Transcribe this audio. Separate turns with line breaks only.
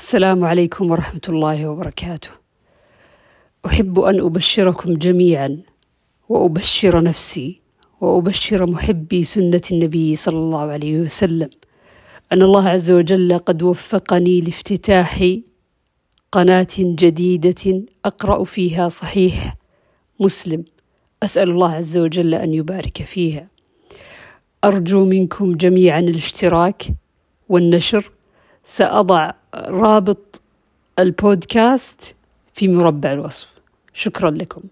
السلام عليكم ورحمة الله وبركاته. أحب أن أبشركم جميعا وأبشر نفسي وأبشر محبي سنة النبي صلى الله عليه وسلم أن الله عز وجل قد وفقني لافتتاح قناة جديدة أقرأ فيها صحيح مسلم أسأل الله عز وجل أن يبارك فيها. أرجو منكم جميعا الاشتراك والنشر سأضع رابط البودكاست في مربع الوصف. شكرا لكم.